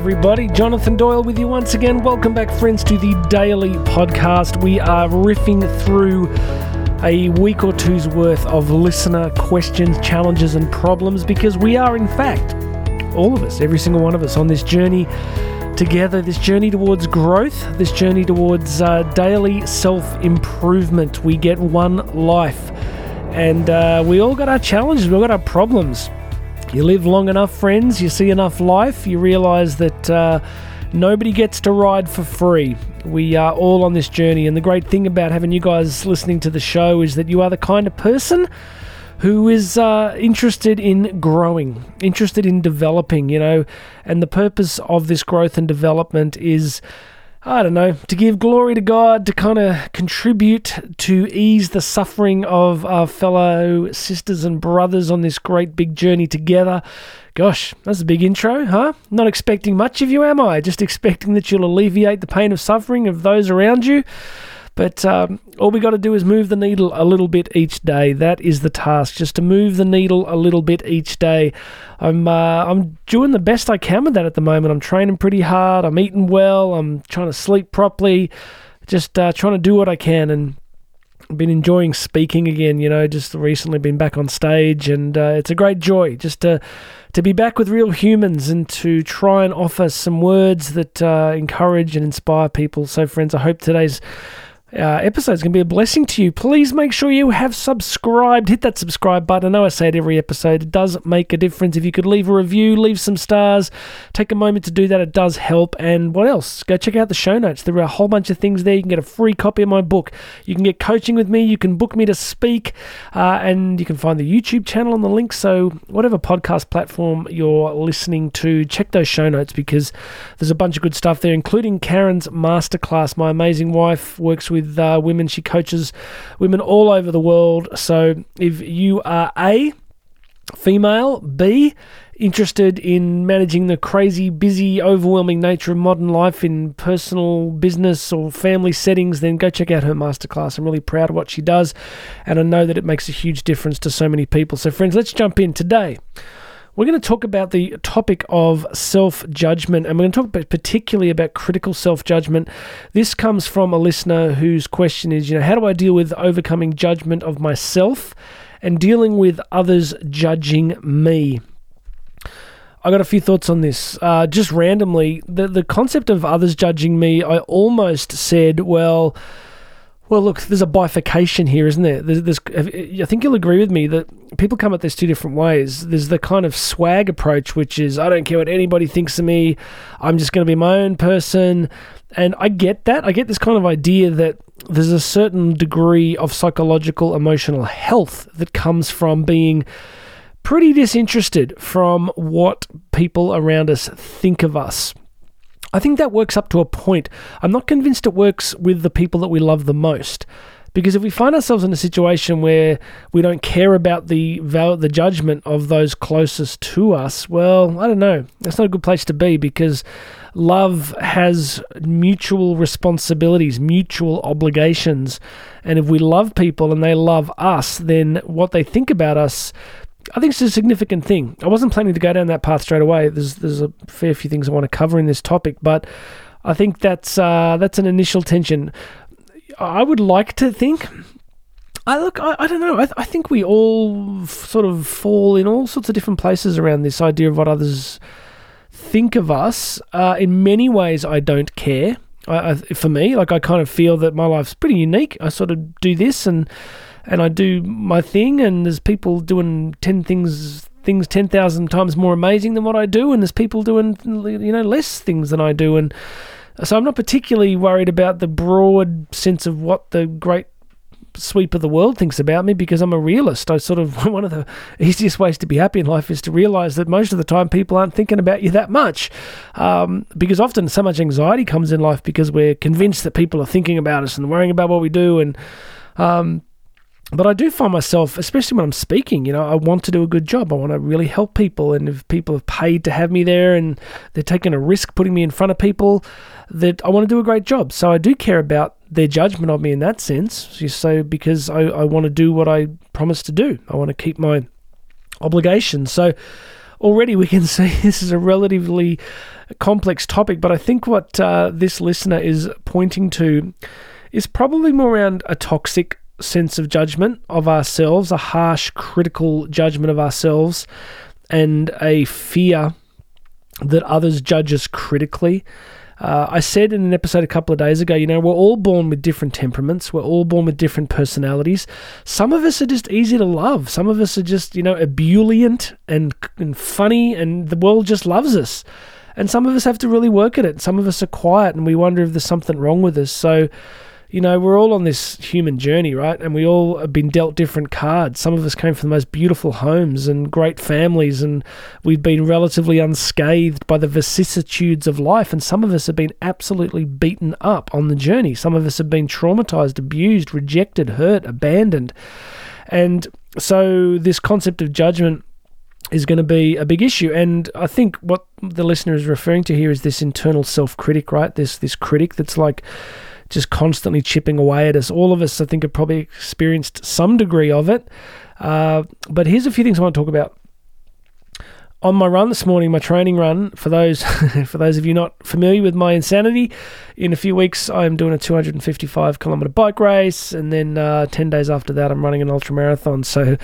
everybody. Jonathan Doyle with you once again. Welcome back, friends, to the daily podcast. We are riffing through a week or two's worth of listener questions, challenges, and problems because we are, in fact, all of us, every single one of us, on this journey together, this journey towards growth, this journey towards uh, daily self improvement. We get one life, and uh, we all got our challenges, we all got our problems. You live long enough, friends, you see enough life, you realize that uh, nobody gets to ride for free. We are all on this journey, and the great thing about having you guys listening to the show is that you are the kind of person who is uh, interested in growing, interested in developing, you know, and the purpose of this growth and development is I don't know, to give glory to God, to kind of contribute to ease the suffering of our fellow sisters and brothers on this great big journey together. Gosh, that's a big intro, huh? Not expecting much of you, am I? Just expecting that you'll alleviate the pain of suffering of those around you. But um, all we got to do is move the needle a little bit each day. That is the task, just to move the needle a little bit each day. I'm uh, I'm doing the best I can with that at the moment. I'm training pretty hard. I'm eating well. I'm trying to sleep properly. Just uh, trying to do what I can and been enjoying speaking again. You know, just recently been back on stage, and uh, it's a great joy just to to be back with real humans and to try and offer some words that uh, encourage and inspire people. So, friends, I hope today's uh, to be a blessing to you. Please make sure you have subscribed. Hit that subscribe button. I know I say it every episode. It does make a difference. If you could leave a review, leave some stars, take a moment to do that. It does help. And what else? Go check out the show notes. There are a whole bunch of things there. You can get a free copy of my book. You can get coaching with me. You can book me to speak. Uh, and you can find the YouTube channel on the link. So, whatever podcast platform you're listening to, check those show notes because there's a bunch of good stuff there, including Karen's masterclass. My amazing wife works with with uh, women. She coaches women all over the world. So if you are A, female, B, interested in managing the crazy, busy, overwhelming nature of modern life in personal, business, or family settings, then go check out her masterclass. I'm really proud of what she does, and I know that it makes a huge difference to so many people. So, friends, let's jump in today. We're going to talk about the topic of self judgment, and we're going to talk about particularly about critical self judgment. This comes from a listener whose question is, you know, how do I deal with overcoming judgment of myself and dealing with others judging me? I got a few thoughts on this. Uh, just randomly, the the concept of others judging me, I almost said, well well, look, there's a bifurcation here, isn't there? There's, there's, I think you'll agree with me that people come at this two different ways. There's the kind of swag approach, which is I don't care what anybody thinks of me. I'm just going to be my own person, and I get that. I get this kind of idea that there's a certain degree of psychological, emotional health that comes from being pretty disinterested from what people around us think of us. I think that works up to a point. I'm not convinced it works with the people that we love the most. Because if we find ourselves in a situation where we don't care about the the judgment of those closest to us, well, I don't know. That's not a good place to be because love has mutual responsibilities, mutual obligations. And if we love people and they love us, then what they think about us I think it's a significant thing. I wasn't planning to go down that path straight away. There's there's a fair few things I want to cover in this topic, but I think that's uh, that's an initial tension. I would like to think. I look. I, I don't know. I, I think we all sort of fall in all sorts of different places around this idea of what others think of us. Uh, in many ways, I don't care. I, I, for me, like I kind of feel that my life's pretty unique. I sort of do this and and I do my thing, and there's people doing ten things things 10,000 times more amazing than what I do and there's people doing you know less things than I do and so I'm not particularly worried about the broad sense of what the great sweep of the world thinks about me because I'm a realist. I sort of one of the easiest ways to be happy in life is to realize that most of the time people aren't thinking about you that much, um, because often so much anxiety comes in life because we're convinced that people are thinking about us and worrying about what we do and. Um, but I do find myself, especially when I'm speaking, you know, I want to do a good job. I want to really help people. And if people have paid to have me there and they're taking a risk putting me in front of people, that I want to do a great job. So I do care about their judgment of me in that sense. So because I, I want to do what I promised to do, I want to keep my obligations. So already we can see this is a relatively complex topic, but I think what uh, this listener is pointing to is probably more around a toxic sense of judgment of ourselves, a harsh, critical judgment of ourselves, and a fear that others judge us critically. Uh, I said in an episode a couple of days ago, you know, we're all born with different temperaments. We're all born with different personalities. Some of us are just easy to love. Some of us are just, you know, ebullient and, and funny, and the world just loves us. And some of us have to really work at it. Some of us are quiet and we wonder if there's something wrong with us. So, you know, we're all on this human journey, right? And we all have been dealt different cards. Some of us came from the most beautiful homes and great families, and we've been relatively unscathed by the vicissitudes of life. And some of us have been absolutely beaten up on the journey. Some of us have been traumatized, abused, rejected, hurt, abandoned. And so, this concept of judgment is going to be a big issue. And I think what the listener is referring to here is this internal self critic, right? This this critic that's like just constantly chipping away at us. All of us, I think, have probably experienced some degree of it. Uh, but here's a few things I want to talk about. On my run this morning, my training run, for those for those of you not familiar with my insanity, in a few weeks I'm doing a 255 kilometer bike race, and then uh, 10 days after that I'm running an ultra marathon. So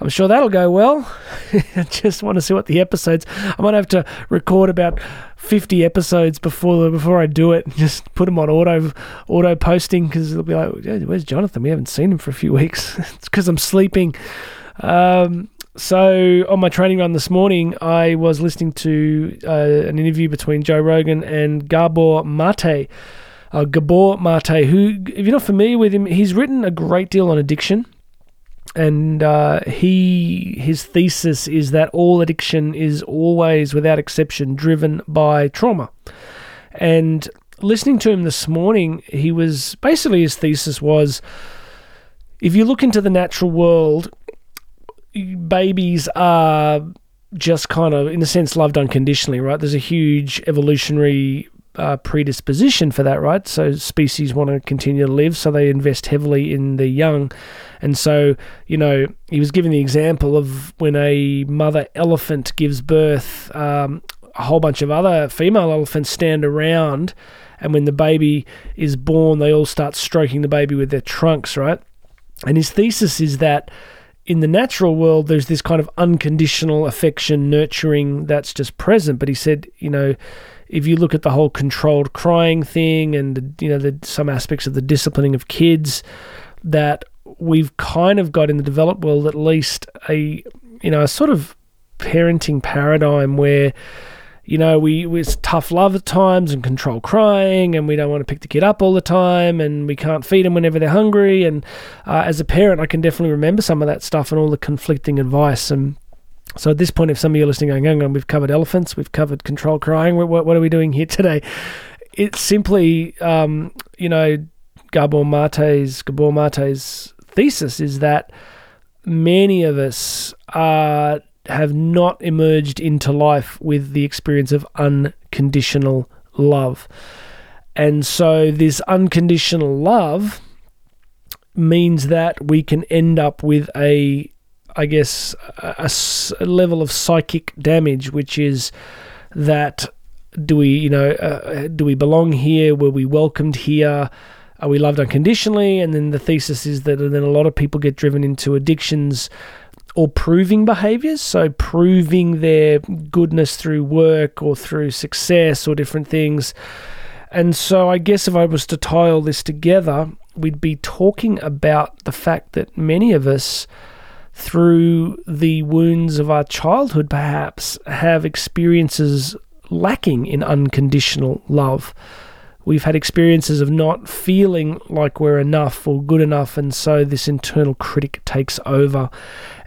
I'm sure that'll go well. I just want to see what the episodes. I might have to record about 50 episodes before before I do it. Just put them on auto auto posting because it'll be like, "Where's Jonathan? We haven't seen him for a few weeks." it's because I'm sleeping. Um, so on my training run this morning, I was listening to uh, an interview between Joe Rogan and Gabor Mate. Uh, Gabor Mate, who, if you're not familiar with him, he's written a great deal on addiction and uh, he his thesis is that all addiction is always, without exception, driven by trauma. And listening to him this morning, he was basically his thesis was, if you look into the natural world, babies are just kind of, in a sense, loved unconditionally, right? There's a huge evolutionary uh, predisposition for that, right? So species want to continue to live, so they invest heavily in the young. And so, you know, he was giving the example of when a mother elephant gives birth, um, a whole bunch of other female elephants stand around, and when the baby is born, they all start stroking the baby with their trunks, right? And his thesis is that in the natural world, there's this kind of unconditional affection, nurturing that's just present. But he said, you know, if you look at the whole controlled crying thing and you know the, some aspects of the disciplining of kids that we've kind of got in the developed world at least a you know a sort of parenting paradigm where you know we it's tough love at times and control crying and we don't want to pick the kid up all the time and we can't feed them whenever they're hungry. And uh, as a parent I can definitely remember some of that stuff and all the conflicting advice and so at this point, if some of you are listening going, hang on, we've covered elephants, we've covered control crying, what, what are we doing here today? It's simply, um, you know, Gabor Mate's, Gabor Mate's thesis is that many of us are, have not emerged into life with the experience of unconditional love. And so this unconditional love means that we can end up with a I guess, a, a, level of psychic damage, which is that do we, you know, uh, do we belong here? Were we welcomed here? Are we loved unconditionally? And then the thesis is that then a lot of people get driven into addictions or proving behaviors. So proving their goodness through work or through success or different things. And so I guess if I was to tie all this together, we'd be talking about the fact that many of us through the wounds of our childhood, perhaps, have experiences lacking in unconditional love. We've had experiences of not feeling like we're enough or good enough, and so this internal critic takes over.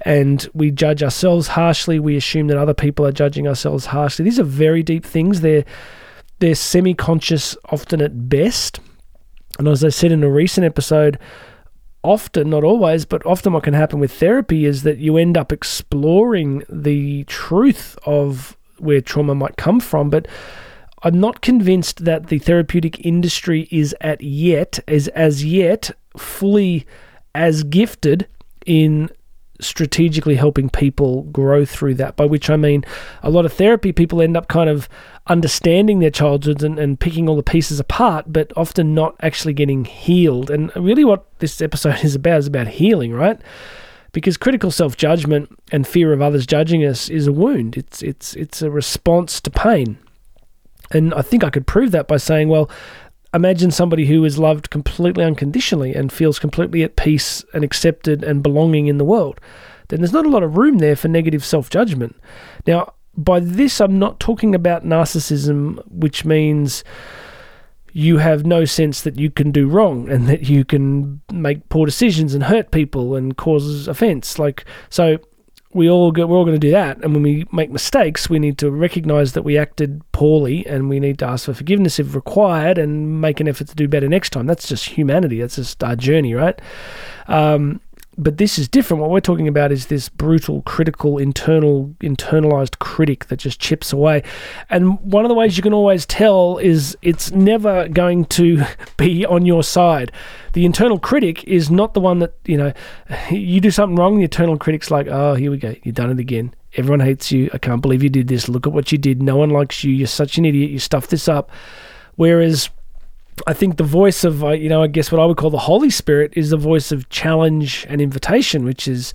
And we judge ourselves harshly. We assume that other people are judging ourselves harshly. These are very deep things. They're they're semi-conscious, often at best. And as I said in a recent episode, often, not always, but often what can happen with therapy is that you end up exploring the truth of where trauma might come from. But I'm not convinced that the therapeutic industry is at yet, is as yet fully as gifted in strategically helping people grow through that. By which I mean, a lot of therapy people end up kind of understanding their childhoods and, and picking all the pieces apart, but often not actually getting healed. And really, what this episode is about is about healing, right? Because critical self judgment and fear of others judging us is a wound. It's it's it's a response to pain. And I think I could prove that by saying, well, imagine somebody who is loved completely unconditionally and feels completely at peace and accepted and belonging in the world. Then there's not a lot of room there for negative self judgment. Now, by this, I'm not talking about narcissism, which means you have no sense that you can do wrong and that you can make poor decisions and hurt people and cause offense. Like, so we all go, we're all going to do that. And when we make mistakes, we need to recognize that we acted poorly and we need to ask for forgiveness if required and make an effort to do better next time. That's just humanity. That's just our journey, right? Um, but this is different. What we're talking about is this brutal, critical, internal, internalized critic that just chips away. And one of the ways you can always tell is it's never going to be on your side. The internal critic is not the one that, you know, you do something wrong, the internal critic's like, oh, here we go, you've done it again. Everyone hates you. I can't believe you did this. Look at what you did. No one likes you. You're such an idiot. You stuffed this up. Whereas I think the voice of, uh, you know, I guess what I would call the Holy Spirit is the voice of challenge and invitation, which is,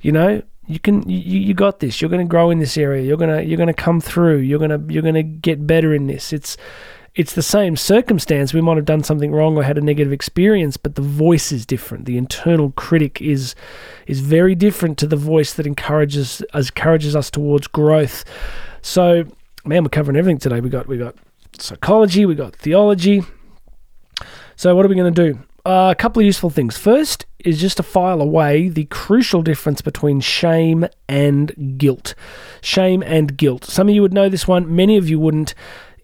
you know, you can, you, you got this. You're going to grow in this area. You're gonna, you're gonna come through. You're gonna, you're gonna get better in this. It's, it's the same circumstance. We might have done something wrong or had a negative experience, but the voice is different. The internal critic is, is very different to the voice that encourages, encourages us towards growth. So, man, we're covering everything today. We got, we got psychology. We got theology so, what are we going to do? Uh, a couple of useful things. First is just to file away the crucial difference between shame and guilt. Shame and guilt. Some of you would know this one, many of you wouldn't.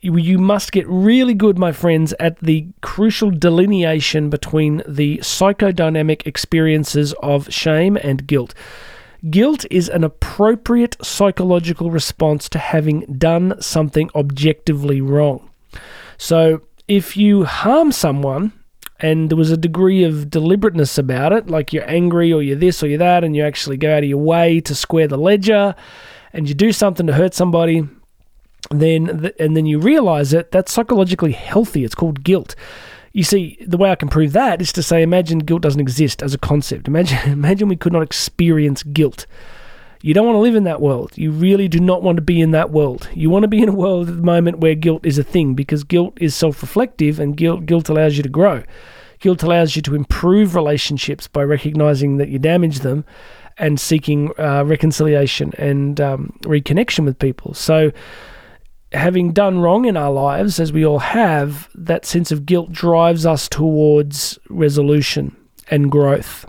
You must get really good, my friends, at the crucial delineation between the psychodynamic experiences of shame and guilt. Guilt is an appropriate psychological response to having done something objectively wrong. So, if you harm someone and there was a degree of deliberateness about it, like you're angry or you're this or you're that, and you actually go out of your way to square the ledger and you do something to hurt somebody, then and then you realize it, that's psychologically healthy. It's called guilt. You see, the way I can prove that is to say, imagine guilt doesn't exist as a concept. Imagine, imagine we could not experience guilt. You don't want to live in that world. You really do not want to be in that world. You want to be in a world at the moment where guilt is a thing because guilt is self reflective and guilt, guilt allows you to grow. Guilt allows you to improve relationships by recognizing that you damage them and seeking uh, reconciliation and um, reconnection with people. So, having done wrong in our lives, as we all have, that sense of guilt drives us towards resolution and growth.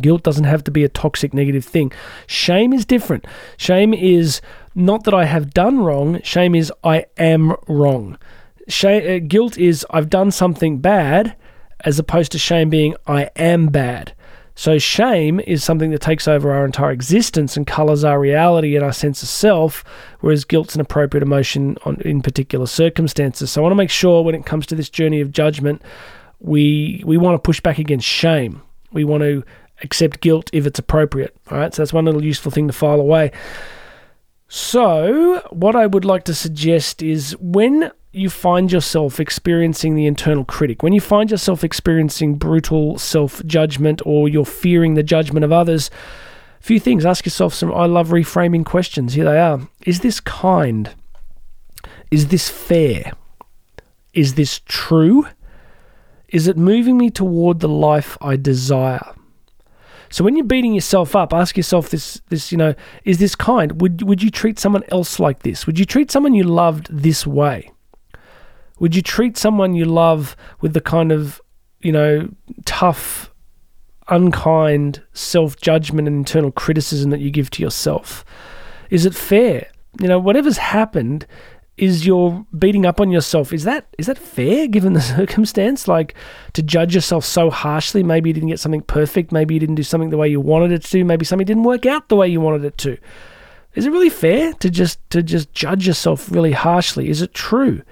Guilt doesn't have to be a toxic negative thing. Shame is different. Shame is not that I have done wrong, shame is I am wrong. Shame, uh, guilt is I've done something bad, as opposed to shame being I am bad. So, shame is something that takes over our entire existence and colors our reality and our sense of self, whereas guilt's an appropriate emotion on, in particular circumstances. So, I want to make sure when it comes to this journey of judgment, we, we want to push back against shame. We want to accept guilt if it's appropriate. All right, so that's one little useful thing to file away. So, what I would like to suggest is when you find yourself experiencing the internal critic, when you find yourself experiencing brutal self judgment or you're fearing the judgment of others, a few things. Ask yourself some I love reframing questions. Here they are. Is this kind? Is this fair? Is this true? Is it moving me toward the life I desire? So when you're beating yourself up, ask yourself this this, you know, is this kind? Would would you treat someone else like this? Would you treat someone you loved this way? Would you treat someone you love with the kind of, you know, tough, unkind self-judgment and internal criticism that you give to yourself? Is it fair? You know, whatever's happened, is you're beating up on yourself. Is that is that fair given the circumstance? Like to judge yourself so harshly. Maybe you didn't get something perfect. Maybe you didn't do something the way you wanted it to. Maybe something didn't work out the way you wanted it to. Is it really fair to just to just judge yourself really harshly? Is it true?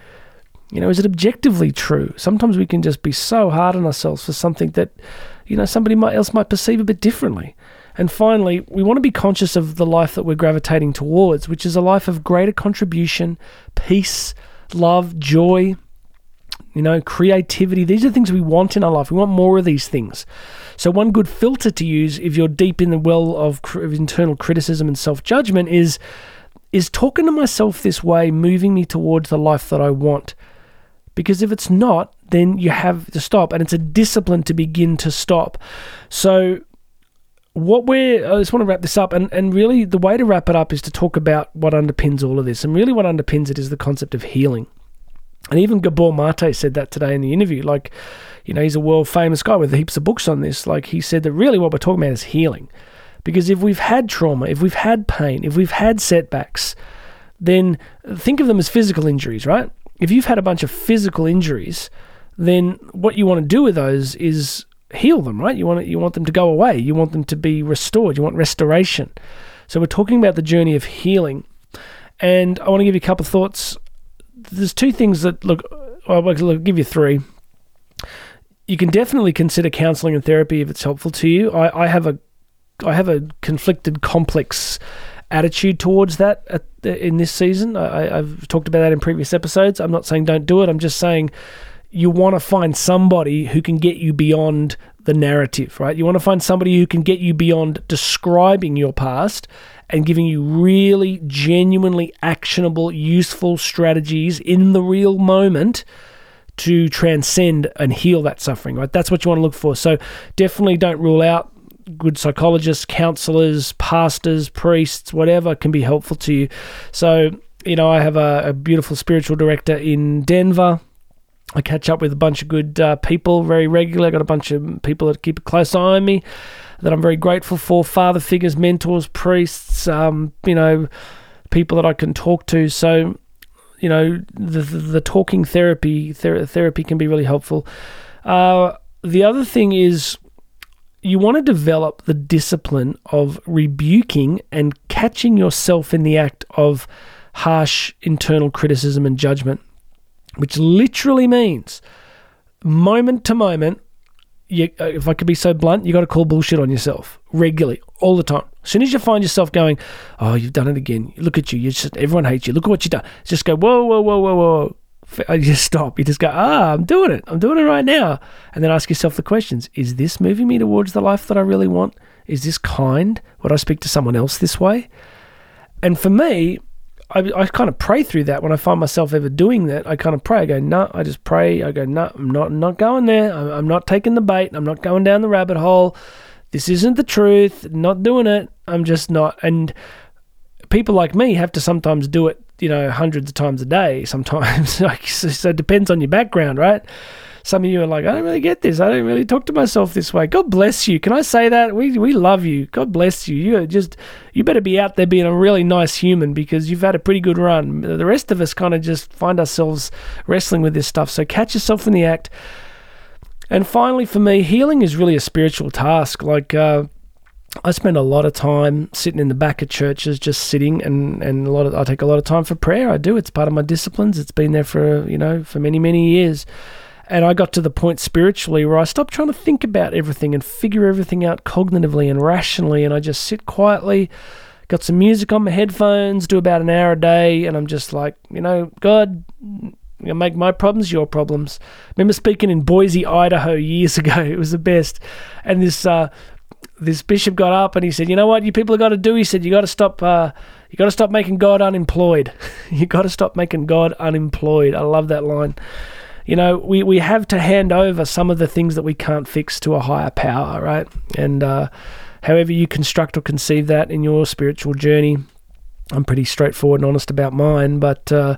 You know, is it objectively true? Sometimes we can just be so hard on ourselves for something that, you know, somebody else might perceive a bit differently. And finally, we want to be conscious of the life that we're gravitating towards, which is a life of greater contribution, peace, love, joy, you know, creativity. These are things we want in our life. We want more of these things. So, one good filter to use if you're deep in the well of, of internal criticism and self judgment is is talking to myself this way moving me towards the life that I want? Because if it's not, then you have to stop, and it's a discipline to begin to stop. So, what we're, I just want to wrap this up, and, and really the way to wrap it up is to talk about what underpins all of this. And really, what underpins it is the concept of healing. And even Gabor Mate said that today in the interview. Like, you know, he's a world famous guy with heaps of books on this. Like, he said that really what we're talking about is healing. Because if we've had trauma, if we've had pain, if we've had setbacks, then think of them as physical injuries, right? If you've had a bunch of physical injuries, then what you want to do with those is heal them, right? You want it, you want them to go away. You want them to be restored. You want restoration. So we're talking about the journey of healing, and I want to give you a couple of thoughts. There's two things that look. I'll give you three. You can definitely consider counselling and therapy if it's helpful to you. I, I have a I have a conflicted, complex attitude towards that the, in this season. I, have talked about that in previous episodes. I'm not saying don't do it. I'm just saying you want to find somebody who can get you beyond the narrative, right? You want to find somebody who can get you beyond describing your past and giving you really genuinely actionable, useful strategies in the real moment to transcend and heal that suffering, right? That's what you want to look for. So definitely don't rule out good psychologists, counselors, pastors, priests, whatever can be helpful to you. So, you know, I have a, a beautiful spiritual director in Denver. I catch up with a bunch of good uh, people very regularly. I got a bunch of people that keep a close eye on me that I'm very grateful for. Father figures, mentors, priests, um, you know, people that I can talk to. So, you know, the the, the talking therapy ther- therapy can be really helpful. Uh, the other thing is you want to develop the discipline of rebuking and catching yourself in the act of harsh internal criticism and judgment, which literally means moment to moment. You, uh, if I could be so blunt, you got to call bullshit on yourself regularly, all the time. As soon as you find yourself going, "Oh, you've done it again," look at you. You just everyone hates you. Look at what you've done. Just go, "Whoa, whoa, whoa, whoa, whoa." you just stop. You just go, ah, I'm doing it. I'm doing it right now. And then ask yourself the questions Is this moving me towards the life that I really want? Is this kind? Would I speak to someone else this way? And for me, I, I kind of pray through that when I find myself ever doing that. I kind of pray. I go, no, nah, I just pray. I go, no, nah, I'm not, not going there. I'm, I'm not taking the bait. I'm not going down the rabbit hole. This isn't the truth. Not doing it. I'm just not. And people like me have to sometimes do it you know, hundreds of times a day sometimes. like, so, so, it depends on your background, right? Some of you are like, I don't really get this. I don't really talk to myself this way. God bless you. Can I say that? We we love you. God bless you. You are just you better be out there being a really nice human because you've had a pretty good run. The rest of us kind of just find ourselves wrestling with this stuff. So catch yourself in the act. And finally, for me, healing is really a spiritual task. Like. Uh, I spend a lot of time sitting in the back of churches, just sitting, and, and a lot of I take a lot of time for prayer. I do. It's part of my disciplines. It's been there for you know for many many years, and I got to the point spiritually where I stopped trying to think about everything and figure everything out cognitively and rationally, and I just sit quietly, got some music on my headphones, do about an hour a day, and I'm just like, you know, God, you make my problems your problems. I remember speaking in Boise, Idaho years ago. It was the best. And this uh, this bishop got up and he said, "You know what? You people have got to do." He said, "You got to stop. Uh, you got to stop making God unemployed. you got to stop making God unemployed." I love that line. You know, we we have to hand over some of the things that we can't fix to a higher power, right? And uh, however you construct or conceive that in your spiritual journey, I'm pretty straightforward and honest about mine, but. Uh,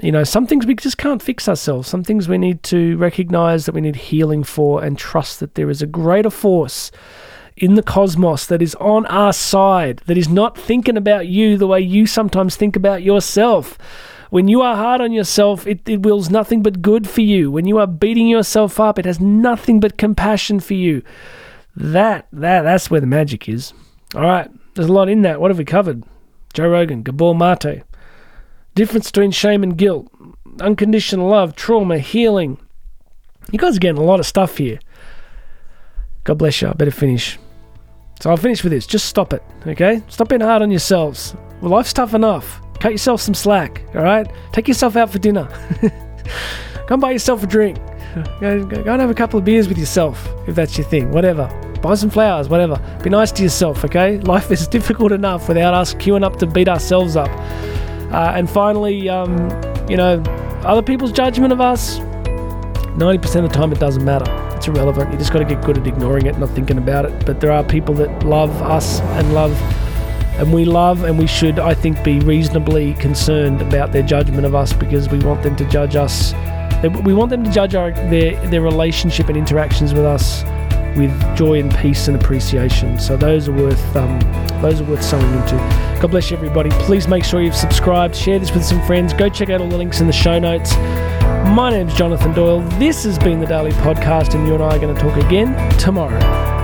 you know, some things we just can't fix ourselves. Some things we need to recognize that we need healing for and trust that there is a greater force in the cosmos that is on our side, that is not thinking about you the way you sometimes think about yourself. When you are hard on yourself, it, it wills nothing but good for you. When you are beating yourself up, it has nothing but compassion for you. That that that's where the magic is. All right, there's a lot in that. What have we covered? Joe Rogan, Gabor Mate, difference between shame and guilt, unconditional love, trauma, healing. You guys are getting a lot of stuff here. God bless you. I better finish. So I'll finish with this. Just stop it, okay? Stop being hard on yourselves. Well, life's tough enough. Cut yourself some slack, all right? Take yourself out for dinner. Come buy yourself a drink. Go, go, go and have a couple of beers with yourself, if that's your thing. Whatever. Buy some flowers, whatever. Be nice to yourself, okay? Life is difficult enough without us queuing up to beat ourselves up. Uh, and finally, um, you know, other people's judgment of us, 90% of the time it doesn't matter. It's irrelevant. You just got to get good at ignoring it, not thinking about it. But there are people that love us and love, and we love, and we should, I think, be reasonably concerned about their judgment of us because we want them to judge us. We want them to judge our, their their relationship and interactions with us with joy and peace and appreciation. So those are worth um, those are worth sowing into. God bless you, everybody. Please make sure you've subscribed, share this with some friends. Go check out all the links in the show notes. My name's Jonathan Doyle. This has been the Daily Podcast, and you and I are going to talk again tomorrow.